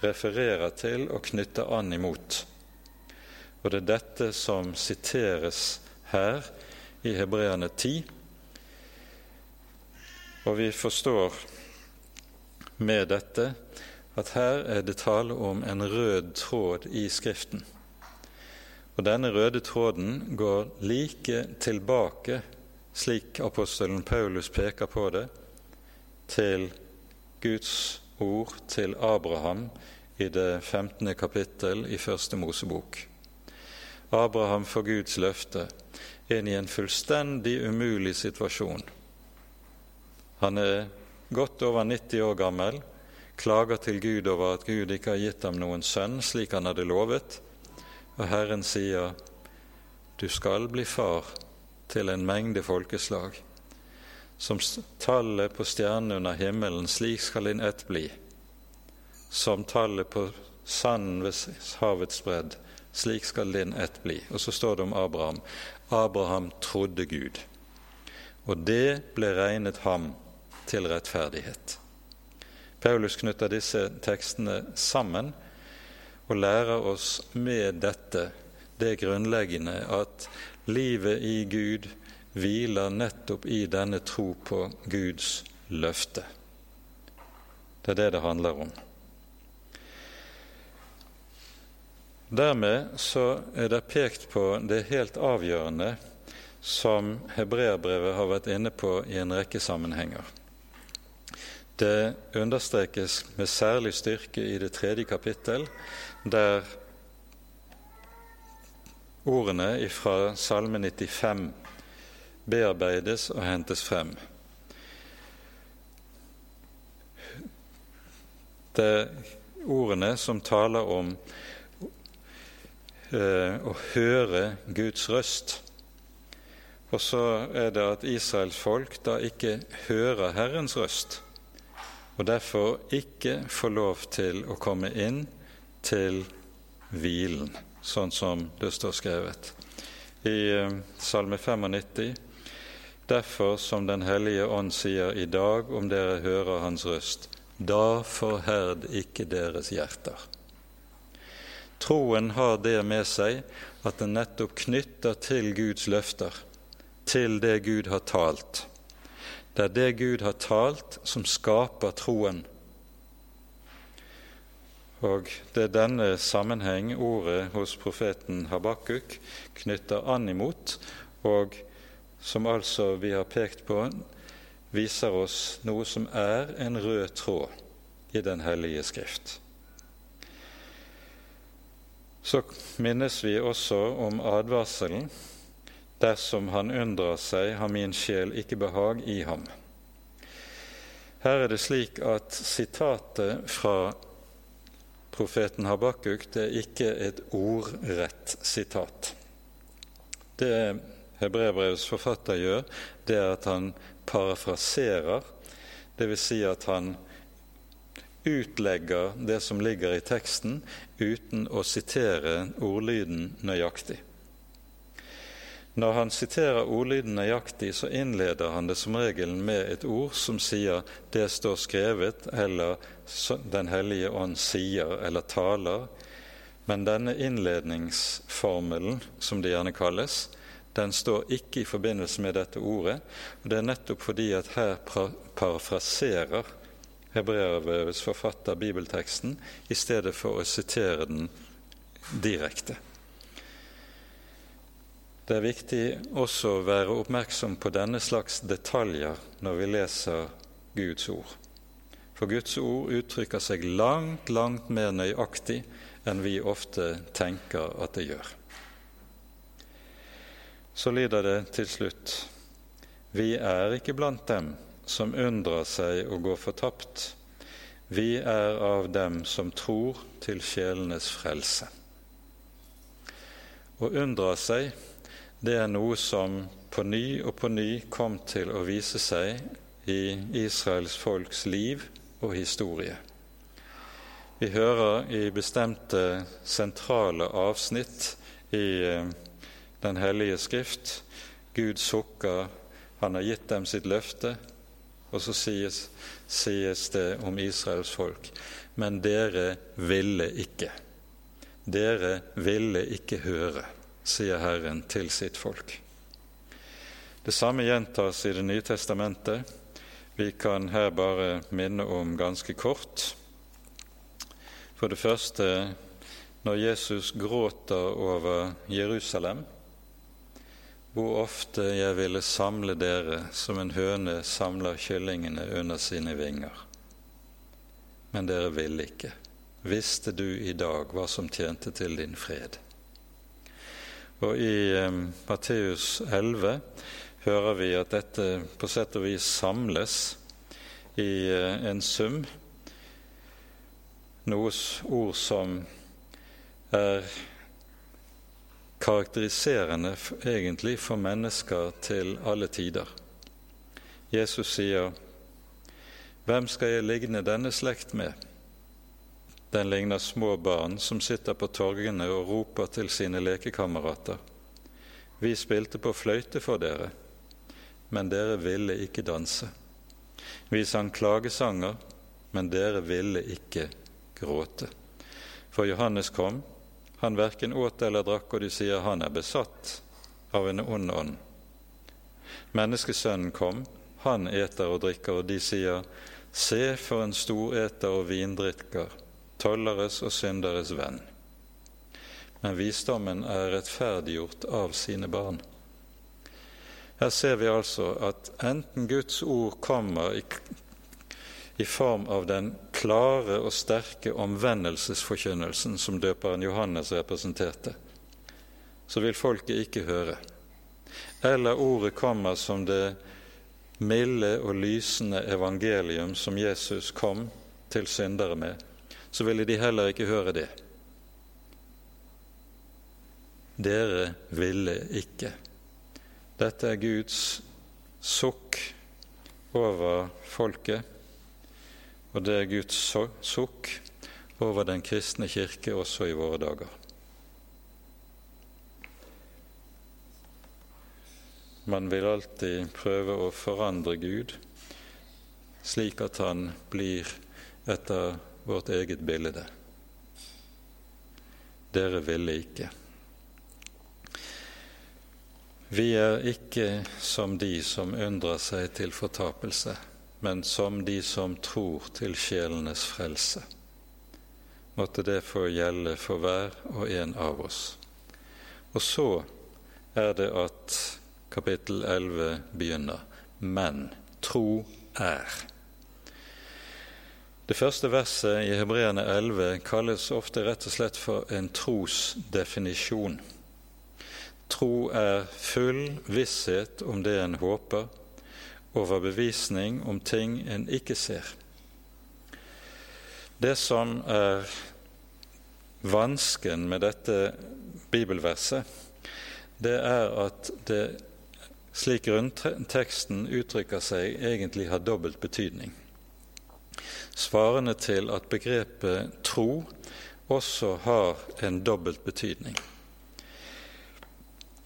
Speaker 1: refererer til og knytter an imot. Og det er dette som siteres her i Hebreane 10. Og vi forstår med dette at her er det tale om en rød tråd i Skriften. Og denne røde tråden går like tilbake, slik apostelen Paulus peker på det, til Guds ord til Abraham i det 15. kapittel i Første Mosebok. Abraham får Guds løfte inn i en fullstendig umulig situasjon. Han er godt over 90 år gammel, klager til Gud over at Gud ikke har gitt ham noen sønn slik han hadde lovet, og Herren sier, du skal bli far til en mengde folkeslag. Som tallet på stjernene under himmelen, slik skal din ett bli. Som tallet på sanden ved havets bredd, slik skal din ett bli. Og så står det om Abraham. Abraham trodde Gud, og det ble regnet ham til rettferdighet. Paulus knytter disse tekstene sammen og lærer oss med dette det grunnleggende at livet i Gud hviler nettopp i denne tro på Guds løfte. Det er det det handler om. Dermed så er det pekt på det helt avgjørende som hebreerbrevet har vært inne på i en rekke sammenhenger. Det understrekes med særlig styrke i det tredje kapittel, der ordene fra Salme 95 bearbeides og hentes frem. Det er ordene som taler om å høre Guds røst. Og så er det at Israels folk da ikke hører Herrens røst, og derfor ikke får lov til å komme inn til hvilen, sånn som det står skrevet. I eh, Salme 95 Derfor, som Den hellige ånd sier i dag, om dere hører Hans røst, da forherd ikke deres hjerter. Troen har det med seg at den nettopp knytter til Guds løfter, til det Gud har talt. Det er det Gud har talt, som skaper troen. Og det er denne sammenheng ordet hos profeten Habakuk knytter an imot, og som altså vi har pekt på, viser oss noe som er en rød tråd i Den hellige skrift. Så minnes vi også om advarselen dersom han unndrar seg, har min sjel ikke behag i ham. Her er det slik at sitatet fra profeten Habakuk det er ikke et ordrett sitat. Det Hebrebrevets forfatter gjør, det er at han parafraserer, dvs. Si at han utlegger det som ligger i teksten, uten å sitere ordlyden nøyaktig. Når han siterer ordlyden nøyaktig, så innleder han det som regel med et ord som sier 'det står skrevet', eller 'Den hellige ånd sier' eller 'taler'. Men denne innledningsformelen, som det gjerne kalles, den står ikke i forbindelse med dette ordet. og Det er nettopp fordi at her parafraserer hebreerbrevets forfatter bibelteksten i stedet for å sitere den direkte. Det er viktig også å være oppmerksom på denne slags detaljer når vi leser Guds ord. For Guds ord uttrykker seg langt, langt mer nøyaktig enn vi ofte tenker at det gjør. Så lyder det til slutt Vi er ikke blant dem som undrer seg og går fortapt. Vi er av dem som tror til sjelenes frelse. Å undre seg, det er noe som på ny og på ny kom til å vise seg i Israels folks liv og historie. Vi hører i bestemte sentrale avsnitt i eh, Den hellige skrift Gud sukker, han har gitt dem sitt løfte, og så sies, sies det om Israels folk men dere ville ikke. Dere ville ikke høre, sier Herren til sitt folk. Det samme gjentas i Det nye testamentet. Vi kan her bare minne om ganske kort. For det første, når Jesus gråter over Jerusalem, hvor ofte jeg ville samle dere som en høne samler kyllingene under sine vinger. Men dere ville ikke. Visste du i dag hva som tjente til din fred? Og i eh, Matteus 11 hører vi at dette på sett og vis samles i eh, en sum, noe ord som er karakteriserende egentlig for mennesker til alle tider. Jesus sier, 'Hvem skal jeg ligne denne slekt med?' Den ligner små barn som sitter på torgene og roper til sine lekekamerater. Vi spilte på fløyte for dere, men dere ville ikke danse. Vi sang klagesanger, men dere ville ikke gråte. For Johannes kom, han verken åt eller drakk, og de sier han er besatt av en ond ånd. Menneskesønnen kom, han eter og drikker, og de sier, Se for en storeter og vindrikker, tolleres og synderes venn. Men visdommen er rettferdiggjort av sine barn. Her ser vi altså at enten Guds ord kommer i, i form av den klare og sterke omvendelsesforkynnelsen som døperen Johannes representerte, så vil folket ikke høre. Eller ordet kommer som det milde og lysende evangelium som Jesus kom til syndere med, så ville de heller ikke høre det. Dere ville ikke. Dette er Guds sukk over folket, og det er Guds sukk over den kristne kirke også i våre dager. Man vil alltid prøve å forandre Gud slik at han blir etter vårt eget bilde. Dere ville ikke. Vi er ikke som de som undrer seg til fortapelse, men som de som tror til sjelenes frelse. Måtte det få gjelde for hver og en av oss. Og så er det at kapittel 11 begynner. Men tro er. Det første verset i Hebreerne 11 kalles ofte rett og slett for en trosdefinisjon. Tro er full visshet om det en håper, overbevisning om ting en ikke ser. Det som er vansken med dette bibelverset, det er at det, slik grunnteksten uttrykker seg, egentlig har dobbelt betydning. Svarende til at begrepet tro også har en dobbelt betydning.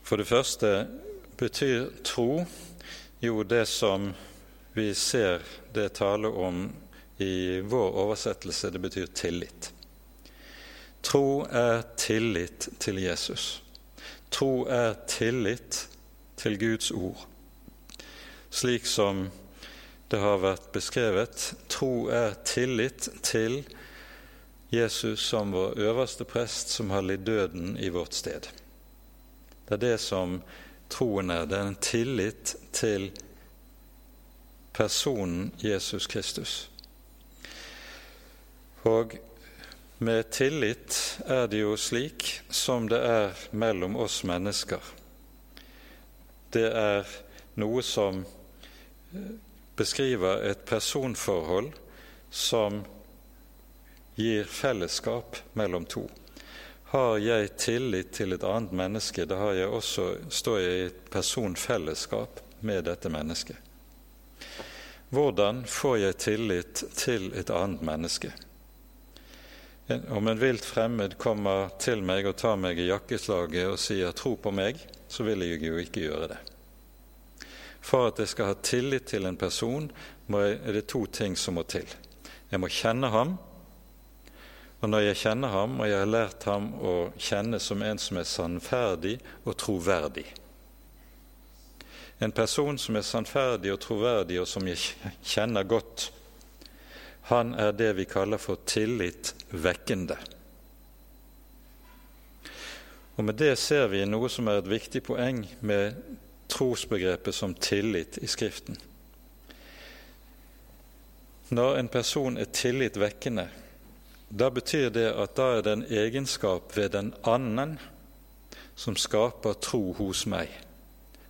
Speaker 1: For det første betyr tro jo det som vi ser det tale om i vår oversettelse, det betyr tillit. Tro er tillit til Jesus. Tro er tillit til Guds ord. Slik som det har vært beskrevet, tro er tillit til Jesus som vår øverste prest, som har lidd døden i vårt sted. Det er det som troen er. Det er en tillit til personen Jesus Kristus. Og med tillit er det jo slik som det er mellom oss mennesker. Det er noe som beskriver et personforhold som gir fellesskap mellom to. Har jeg tillit til et annet menneske, da jeg også, står jeg i et personfellesskap med dette mennesket. Hvordan får jeg tillit til et annet menneske? Om en vilt fremmed kommer til meg og tar meg i jakkeslaget og sier 'tro på meg', så vil jeg jo ikke gjøre det. For at jeg skal ha tillit til en person, er det to ting som må til. Jeg må kjenne ham, og når jeg kjenner ham, og jeg har lært ham å kjenne som en som er sannferdig og troverdig En person som er sannferdig og troverdig, og som jeg kjenner godt, han er det vi kaller for tillitvekkende. Og Med det ser vi noe som er et viktig poeng med trosbegrepet som tillit i Skriften. Når en person er tillitvekkende, da betyr det at da er det en egenskap ved den annen som skaper tro hos meg.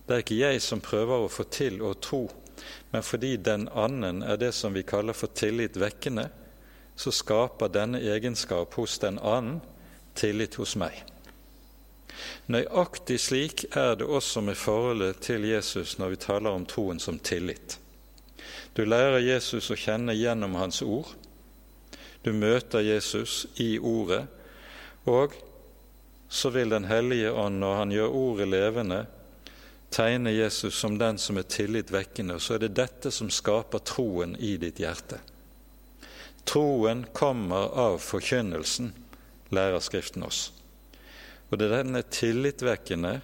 Speaker 1: Det er ikke jeg som prøver å få til å tro, men fordi den annen er det som vi kaller for tillit vekkende, så skaper denne egenskap hos den annen tillit hos meg. Nøyaktig slik er det også med forholdet til Jesus når vi taler om troen som tillit. Du lærer Jesus å kjenne gjennom hans ord. Du møter Jesus i Ordet, og så vil Den hellige ånd, når han gjør Ordet levende, tegne Jesus som den som er tillitvekkende. Og så er det dette som skaper troen i ditt hjerte. Troen kommer av forkynnelsen, lærer Skriften oss. Og det er denne tillitvekkende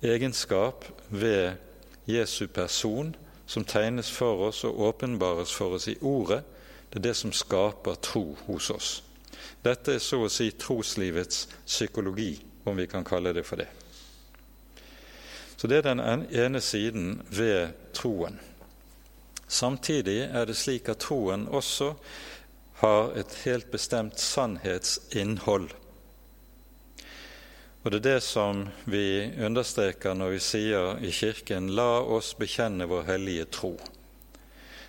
Speaker 1: egenskap ved Jesu person som tegnes for oss og åpenbares for oss i Ordet, det er det som skaper tro hos oss. Dette er så å si troslivets psykologi, om vi kan kalle det for det. Så det er den ene siden ved troen. Samtidig er det slik at troen også har et helt bestemt sannhetsinnhold. Og Det er det som vi understreker når vi sier i Kirken 'la oss bekjenne vår hellige tro'.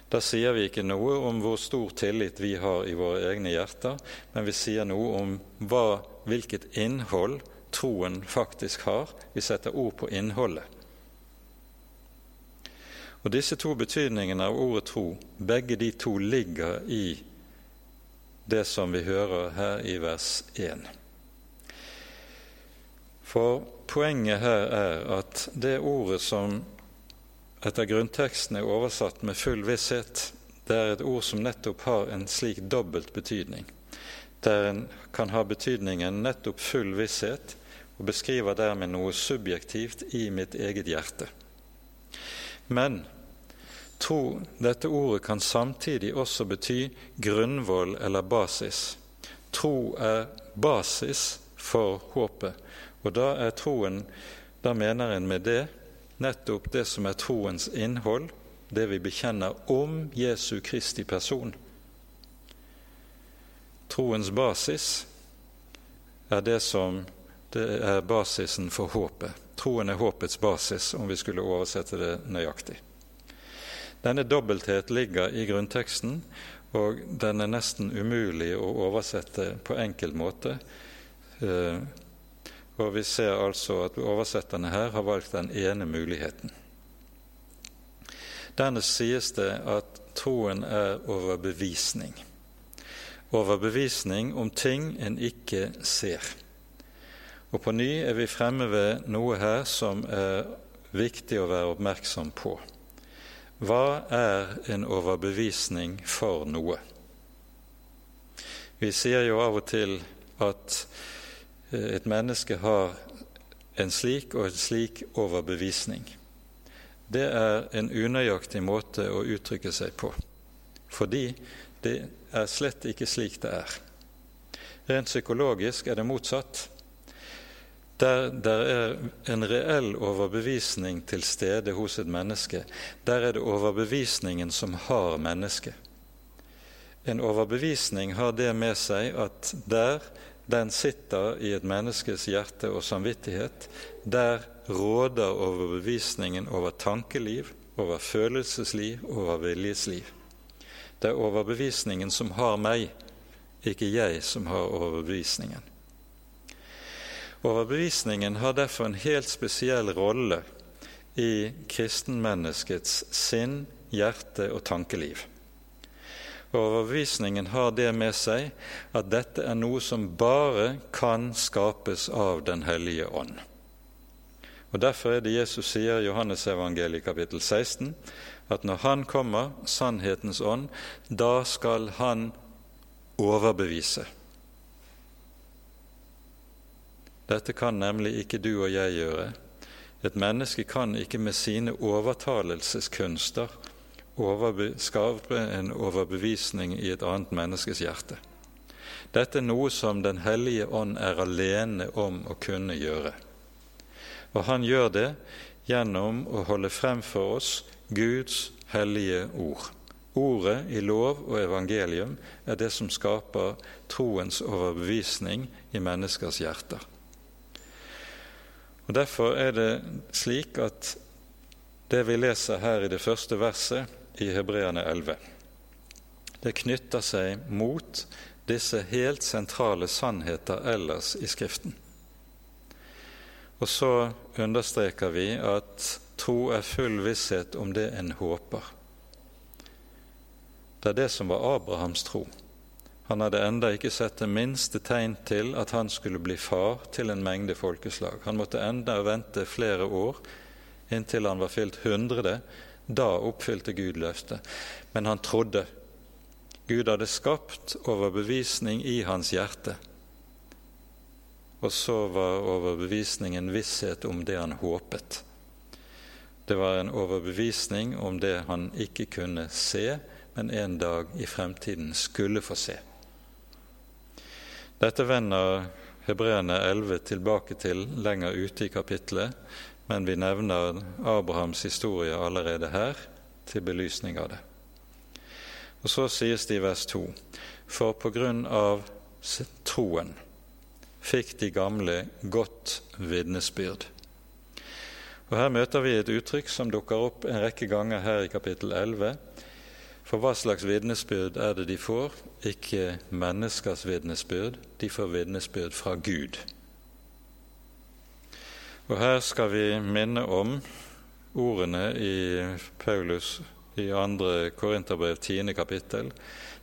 Speaker 1: Da sier vi ikke noe om hvor stor tillit vi har i våre egne hjerter, men vi sier noe om hva, hvilket innhold troen faktisk har. Vi setter ord på innholdet. Og Disse to betydningene av ordet tro, begge de to ligger i det som vi hører her i vers 1. For poenget her er at det ordet som etter grunnteksten er oversatt med full visshet, det er et ord som nettopp har en slik dobbelt betydning. Der en kan ha betydningen nettopp full visshet, og beskriver dermed noe subjektivt i mitt eget hjerte. Men tro, dette ordet kan samtidig også bety grunnvoll eller basis. Tro er basis for håpet, og da er troen Da mener en med det nettopp det som er troens innhold, det vi bekjenner om Jesu Kristi person. Troens basis er det som det er basisen for håpet. Troen er håpets basis, om vi skulle oversette det nøyaktig. Denne dobbelthet ligger i grunnteksten, og den er nesten umulig å oversette på enkel måte. Og vi ser altså at oversetterne her har valgt den ene muligheten. Dernest sies det at troen er overbevisning. Overbevisning om ting en ikke ser. Og på ny er vi fremme ved noe her som er viktig å være oppmerksom på. Hva er en overbevisning for noe? Vi sier jo av og til at et menneske har en slik og en slik overbevisning. Det er en unøyaktig måte å uttrykke seg på, fordi det er slett ikke slik det er. Rent psykologisk er det motsatt. Der det er en reell overbevisning til stede hos et menneske, der er det overbevisningen som har mennesket. En overbevisning har det med seg at der den sitter i et menneskes hjerte og samvittighet, der råder overbevisningen over tankeliv, over følelsesliv, over viljesliv. Det er overbevisningen som har meg, ikke jeg som har overbevisningen. Overbevisningen har derfor en helt spesiell rolle i kristenmenneskets sinn, hjerte og tankeliv. Overbevisningen har det med seg at dette er noe som bare kan skapes av Den hellige ånd. Og Derfor er det Jesus sier i Johannesevangeliet kapittel 16 at når Han kommer, sannhetens ånd, da skal Han overbevise. Dette kan nemlig ikke du og jeg gjøre. Et menneske kan ikke med sine overtalelseskunster skape en overbevisning i et annet menneskes hjerte. Dette er noe som Den hellige ånd er alene om å kunne gjøre. Og han gjør det gjennom å holde frem for oss Guds hellige ord. Ordet i lov og evangelium er det som skaper troens overbevisning i menneskers hjerter. Og Derfor er det slik at det vi leser her i det første verset i Hebreane 11, det knytter seg mot disse helt sentrale sannheter ellers i Skriften. Og så understreker vi at tro er full visshet om det en håper. Det er det som var Abrahams tro. Han hadde enda ikke sett det minste tegn til at han skulle bli far til en mengde folkeslag. Han måtte enda vente flere år inntil han var fylt hundre. Da oppfylte Gud løftet. Men han trodde. Gud hadde skapt overbevisning i hans hjerte. Og så var overbevisningen visshet om det han håpet. Det var en overbevisning om det han ikke kunne se, men en dag i fremtiden skulle få se. Dette vender Hebreerne 11 tilbake til lenger ute i kapittelet, men vi nevner Abrahams historie allerede her til belysning av det. Og Så sies det i vers 2.: For på grunn av troen fikk de gamle godt vitnesbyrd. Og Her møter vi et uttrykk som dukker opp en rekke ganger her i kapittel 11. For hva slags vitnesbyrd er det de får? Ikke menneskers vitnesbyrd, de får vitnesbyrd fra Gud. Og Her skal vi minne om ordene i Paulus i 2. Korinterbrev 10. kapittel,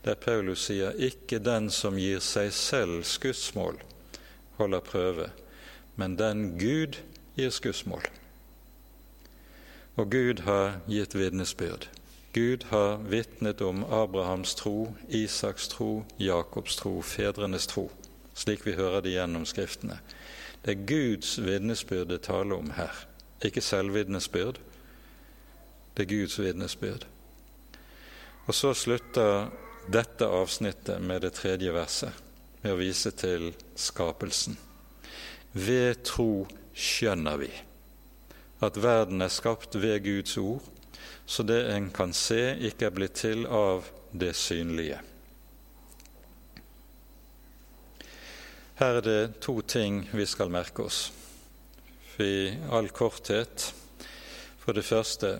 Speaker 1: der Paulus sier 'ikke den som gir seg selv skussmål, holder prøve', men den Gud gir skussmål. Og Gud har gitt vitnesbyrd. Gud har vitnet om Abrahams tro, Isaks tro, Jakobs tro, fedrenes tro, slik vi hører det gjennom Skriftene. Det er Guds vitnesbyrd det taler om her, ikke selvvitnesbyrd. Det er Guds vitnesbyrd. Og så slutter dette avsnittet med det tredje verset, med å vise til skapelsen. Ved tro skjønner vi at verden er skapt ved Guds ord, så det en kan se, ikke er blitt til av det synlige. Her er det to ting vi skal merke oss. I all korthet For det første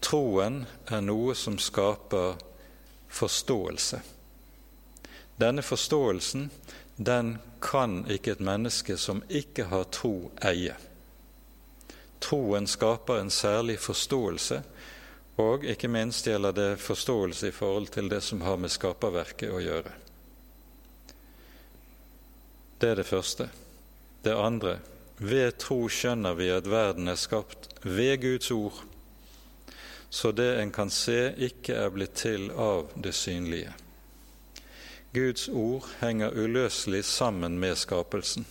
Speaker 1: troen er noe som skaper forståelse. Denne forståelsen den kan ikke et menneske som ikke har tro, eie. Troen skaper en særlig forståelse, og ikke minst gjelder det forståelse i forhold til det som har med skaperverket å gjøre. Det er det første. Det andre ved tro skjønner vi at verden er skapt ved Guds ord, så det en kan se, ikke er blitt til av det synlige. Guds ord henger uløselig sammen med skapelsen.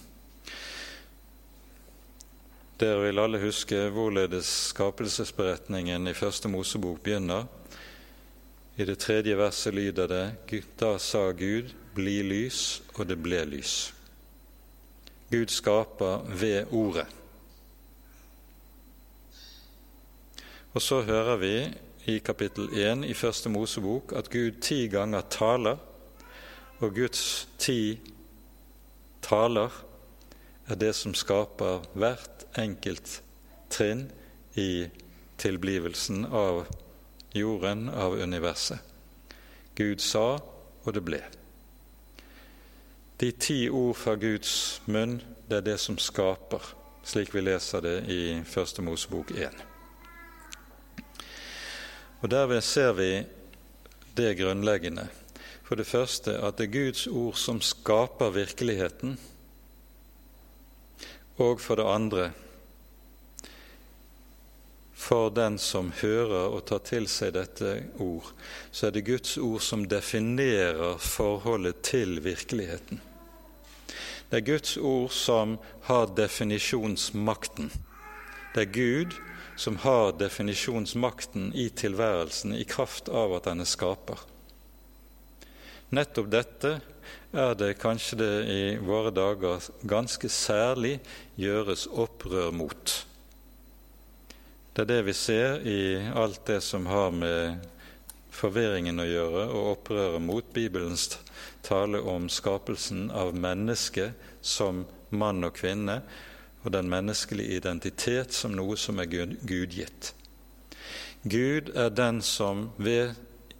Speaker 1: Dere vil alle huske hvorledes skapelsesberetningen i Første Mosebok begynner. I det tredje verset lyder det Da sa Gud, bli lys, og det ble lys. Gud skaper ved Ordet. Og så hører vi i kapittel 1 i Første Mosebok at Gud ti ganger taler, og Guds ti taler er det som skaper hvert enkelt trinn i tilblivelsen av jorden, av universet. Gud sa, og det ble. De ti ord fra Guds munn, det er det som skaper, slik vi leser det i Første Mosebok 1. Og Derved ser vi det grunnleggende. For det første at det er Guds ord som skaper virkeligheten, og for det andre for den som hører og tar til seg dette ord, så er det Guds ord som definerer forholdet til virkeligheten. Det er Guds ord som har definisjonsmakten. Det er Gud som har definisjonsmakten i tilværelsen i kraft av at han er skaper. Nettopp dette er det kanskje det i våre dager ganske særlig gjøres opprør mot. Det er det vi ser i alt det som har med forvirringen å gjøre, og opprøret mot Bibelens tale om skapelsen av mennesket som mann og kvinne, og den menneskelige identitet som noe som er gudgitt. Gud er den som ved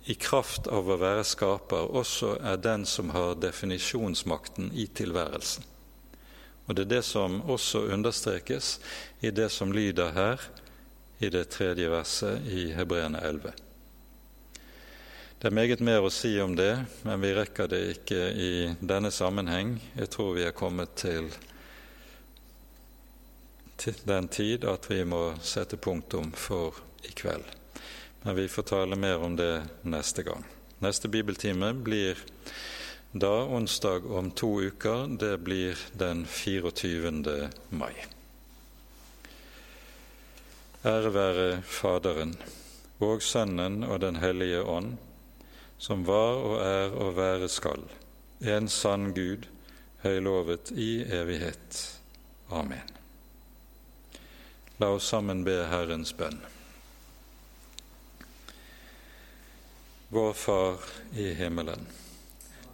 Speaker 1: i kraft av å være skaper også er den som har definisjonsmakten i tilværelsen. Og Det er det som også understrekes i det som lyder her i det tredje verset i Hebreerne 11. Det er meget mer å si om det, men vi rekker det ikke i denne sammenheng. Jeg tror vi er kommet til, den tid at vi må sette punktum for i kveld. Men vi får tale mer om det neste gang. Neste bibeltime blir da onsdag om to uker. Det blir den 24. mai. Ære være Faderen og Sønnen og Den hellige ånd, som var og er og være skal, en sann Gud, høylovet i evighet. Amen. La oss sammen be Herrens bønn. Vår Far i himmelen.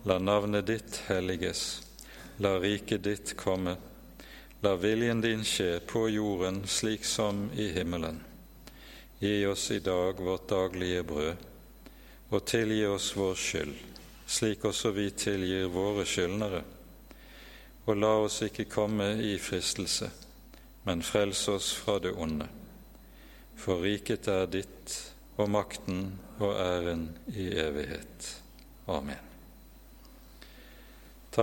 Speaker 1: La navnet ditt helliges. La riket ditt komme. La viljen din skje på jorden slik som i himmelen. Gi oss i dag vårt daglige brød, og tilgi oss vår skyld, slik også vi tilgir våre skyldnere. Og la oss ikke komme i fristelse, men frels oss fra det onde. For riket er ditt, og makten og æren i evighet. Amen.